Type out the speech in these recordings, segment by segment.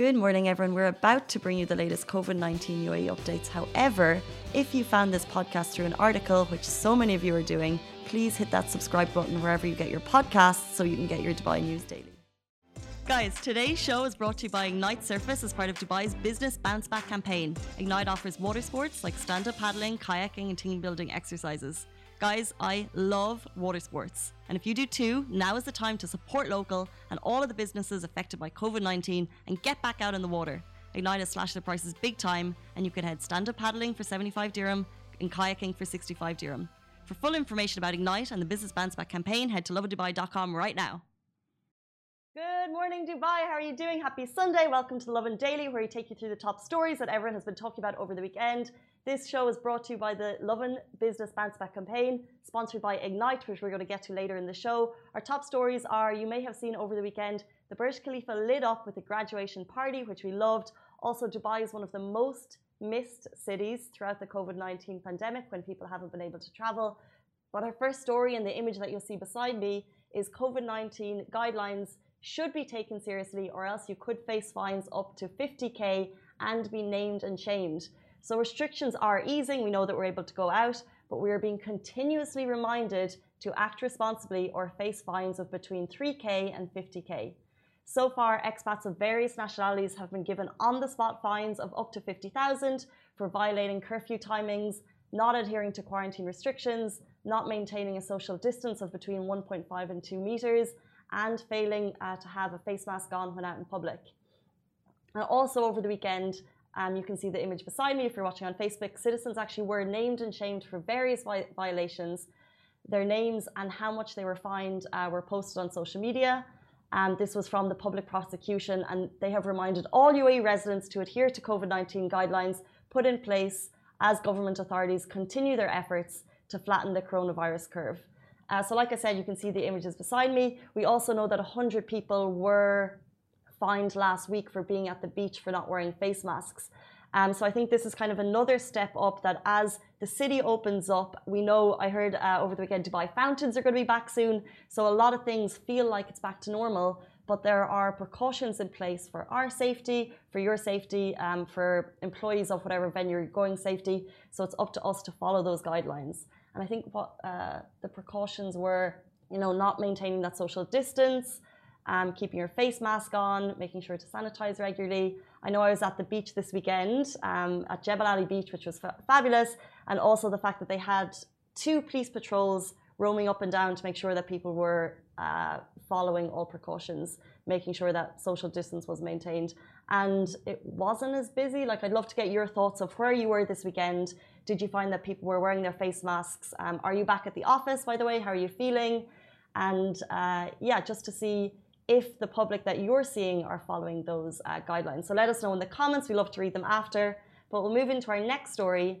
Good morning, everyone. We're about to bring you the latest COVID 19 UAE updates. However, if you found this podcast through an article, which so many of you are doing, please hit that subscribe button wherever you get your podcasts so you can get your Dubai news daily. Guys, today's show is brought to you by Ignite Surface as part of Dubai's Business Bounce Back campaign. Ignite offers water sports like stand up paddling, kayaking, and team building exercises. Guys, I love water sports. And if you do too, now is the time to support local and all of the businesses affected by COVID 19 and get back out in the water. Ignite has slashed the prices big time, and you can head stand up paddling for 75 dirham and kayaking for 65 dirham. For full information about Ignite and the Business Bounce Back campaign, head to lovindubai.com right now. Good morning, Dubai. How are you doing? Happy Sunday. Welcome to the and Daily, where we take you through the top stories that everyone has been talking about over the weekend. This show is brought to you by the Lovin Business Bounce Back campaign, sponsored by Ignite, which we're going to get to later in the show. Our top stories are you may have seen over the weekend the Burj Khalifa lit up with a graduation party, which we loved. Also, Dubai is one of the most missed cities throughout the COVID 19 pandemic when people haven't been able to travel. But our first story and the image that you'll see beside me is COVID 19 guidelines should be taken seriously, or else you could face fines up to 50k and be named and shamed. So restrictions are easing. We know that we're able to go out, but we are being continuously reminded to act responsibly or face fines of between 3k and 50k. So far, expats of various nationalities have been given on the spot fines of up to 50,000 for violating curfew timings, not adhering to quarantine restrictions, not maintaining a social distance of between 1.5 and 2 meters, and failing uh, to have a face mask on when out in public. And also over the weekend, um, you can see the image beside me if you're watching on Facebook. Citizens actually were named and shamed for various vi violations. Their names and how much they were fined uh, were posted on social media. And this was from the public prosecution, and they have reminded all UAE residents to adhere to COVID 19 guidelines put in place as government authorities continue their efforts to flatten the coronavirus curve. Uh, so, like I said, you can see the images beside me. We also know that 100 people were fined last week for being at the beach for not wearing face masks. Um, so I think this is kind of another step up that as the city opens up, we know I heard uh, over the weekend Dubai fountains are going to be back soon. So a lot of things feel like it's back to normal, but there are precautions in place for our safety, for your safety, um, for employees of whatever venue you're going safety. So it's up to us to follow those guidelines. And I think what uh, the precautions were, you know, not maintaining that social distance, um, keeping your face mask on, making sure to sanitize regularly. I know I was at the beach this weekend um, at Jebel Ali Beach, which was fa fabulous, and also the fact that they had two police patrols roaming up and down to make sure that people were uh, following all precautions, making sure that social distance was maintained. And it wasn't as busy. Like, I'd love to get your thoughts of where you were this weekend. Did you find that people were wearing their face masks? Um, are you back at the office, by the way? How are you feeling? And uh, yeah, just to see if the public that you're seeing are following those uh, guidelines. So let us know in the comments. We love to read them after. But we'll move into our next story.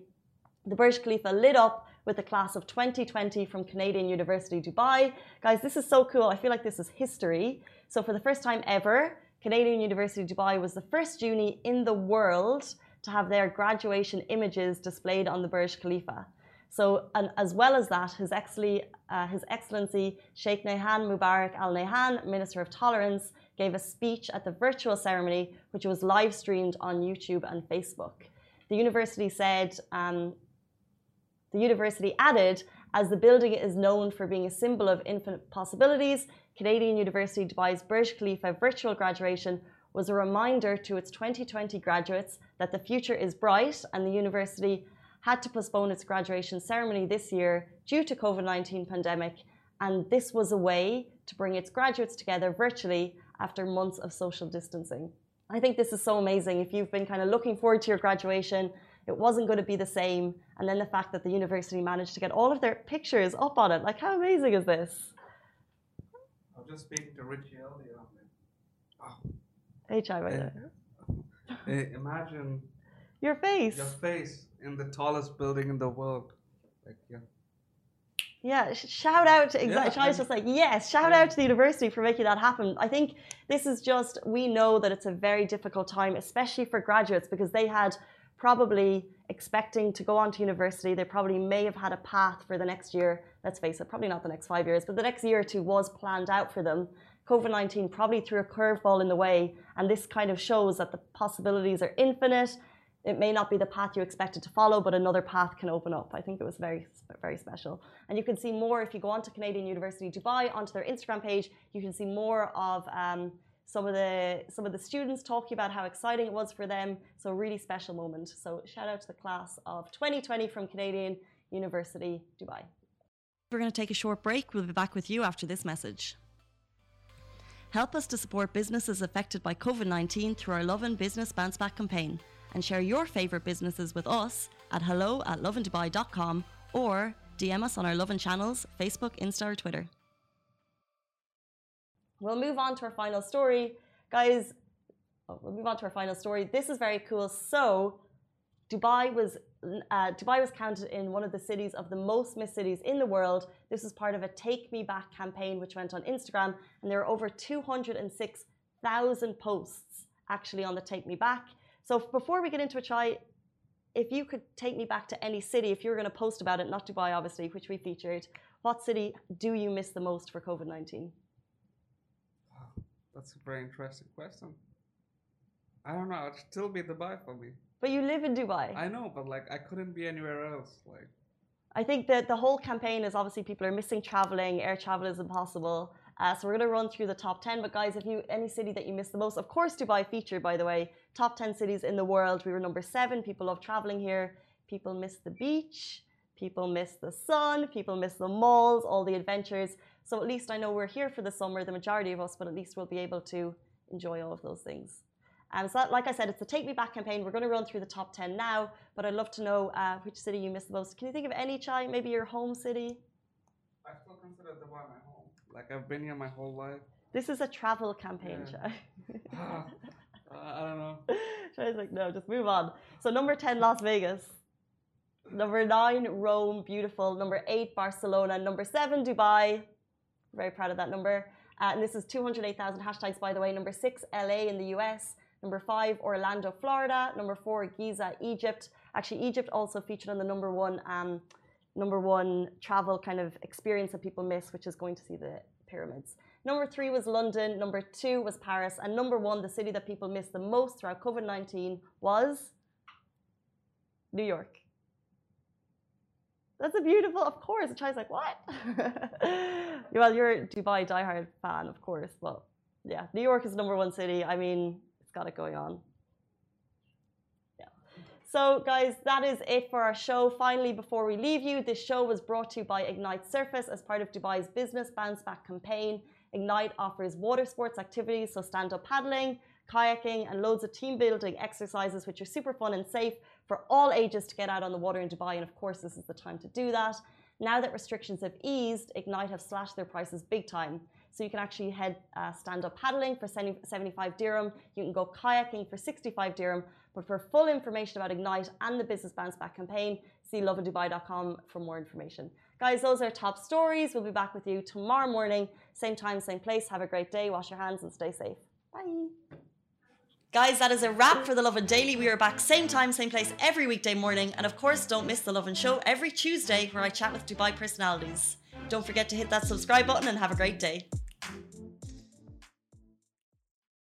The Burj Khalifa lit up with the class of 2020 from Canadian University Dubai. Guys, this is so cool. I feel like this is history. So for the first time ever, Canadian University Dubai was the first uni in the world to have their graduation images displayed on the Burj Khalifa. So, and as well as that, His, Excellency, uh, His Excellency Sheikh Nahyan Mubarak Al Nahyan, Minister of Tolerance, gave a speech at the virtual ceremony, which was live streamed on YouTube and Facebook. The university said, um, the university added, as the building is known for being a symbol of infinite possibilities, Canadian University Dubai's Burj Khalifa virtual graduation was a reminder to its 2020 graduates that the future is bright and the university had to postpone its graduation ceremony this year due to COVID-19 pandemic and this was a way to bring its graduates together virtually after months of social distancing. I think this is so amazing. If you've been kind of looking forward to your graduation, it wasn't going to be the same. And then the fact that the university managed to get all of their pictures up on it. Like, how amazing is this? I was just speaking to Richie earlier. Oh, HI right there. Eh, imagine Your face. your face in the tallest building in the world. Like, yeah. Yeah, shout out to exactly. Chai's I'm- just like yes, shout Yeah. out to the university for making that happen. I think this is just we know that it's a very difficult time, especially for graduates, because they had probably expecting to go on to university. They probably may have had a path for the next year. Let's face it, probably not the next five years, but the next year or two was planned out for them. COVID 19 probably threw a curveball in the way, and this kind of shows that the possibilities are infinite. It may not be the path you expected to follow, but another path can open up. I think it was very, very special. And you can see more if you go onto Canadian University Dubai, onto their Instagram page. You can see more of um, some of the some of the students talking about how exciting it was for them. So a really special moment. So shout out to the class of 2020 from Canadian University Dubai. We're going to take a short break. We'll be back with you after this message. Help us to support businesses affected by COVID 19 through our Lovin Business Bounce Back campaign and share your favourite businesses with us at hello at lovindubai.com or DM us on our Lovin channels, Facebook, Insta, or Twitter. We'll move on to our final story. Guys, oh, we'll move on to our final story. This is very cool. So, Dubai was uh, Dubai was counted in one of the cities of the most missed cities in the world. This is part of a Take Me Back campaign, which went on Instagram, and there are over 206,000 posts actually on the Take Me Back. So before we get into it, Chai, if you could take me back to any city, if you were going to post about it, not Dubai obviously, which we featured, what city do you miss the most for COVID 19? That's a very interesting question. I don't know. It'd still be Dubai for me. But you live in Dubai. I know, but like I couldn't be anywhere else. Like I think that the whole campaign is obviously people are missing traveling. Air travel is impossible. Uh, so we're going to run through the top 10. But guys, if you any city that you miss the most, of course, Dubai featured, by the way, top 10 cities in the world. We were number seven. People love traveling here. People miss the beach. People miss the sun. People miss the malls, all the adventures. So at least I know we're here for the summer, the majority of us, but at least we'll be able to enjoy all of those things. Um, so, that, like I said, it's the Take Me Back campaign. We're going to run through the top 10 now, but I'd love to know uh, which city you miss the most. Can you think of any, Chai? Maybe your home city? I still consider Dubai my home. Like I've been here my whole life. This is a travel campaign, Yeah. Chai. uh, I don't know. Chai's like, no, just move on. So, number 10, Las Vegas. Number 9, Rome, beautiful. Number 8, Barcelona. Number 7, Dubai. Very proud of that number. Uh, and this is 208,000 hashtags, by the way. Number 6, LA in the US. Number 5, Orlando, Florida. Number 4, Giza, Egypt. Actually, Egypt also featured on the number one, um, number one travel kind of experience that people miss, which is going to see the pyramids. Number three was London. Number two was Paris. And number one, the city that people missed the most throughout COVID 19 was New York. That's a beautiful, of course. Chai's like, what? well, you're a Dubai diehard fan, of course. But yeah, New York is number one city. I mean, it's got it going on. So, guys, that is it for our show. Finally, before we leave you, this show was brought to you by Ignite Surface as part of Dubai's Business Bounce Back campaign. Ignite offers water sports activities, so stand up paddling, kayaking, and loads of team building exercises, which are super fun and safe for all ages to get out on the water in Dubai. And of course, this is the time to do that. Now that restrictions have eased, Ignite have slashed their prices big time. So you can actually head uh, stand up paddling for 75 dirham. You can go kayaking for 65 dirham. But for full information about Ignite and the Business Bounce Back campaign, see lovindubai.com for more information. Guys, those are top stories. We'll be back with you tomorrow morning, same time, same place. Have a great day. Wash your hands and stay safe. Bye. Guys, that is a wrap for the Lovin Daily. We are back same time, same place every weekday morning. And of course, don't miss the Lovin Show every Tuesday where I chat with Dubai personalities. Don't forget to hit that subscribe button and have a great day.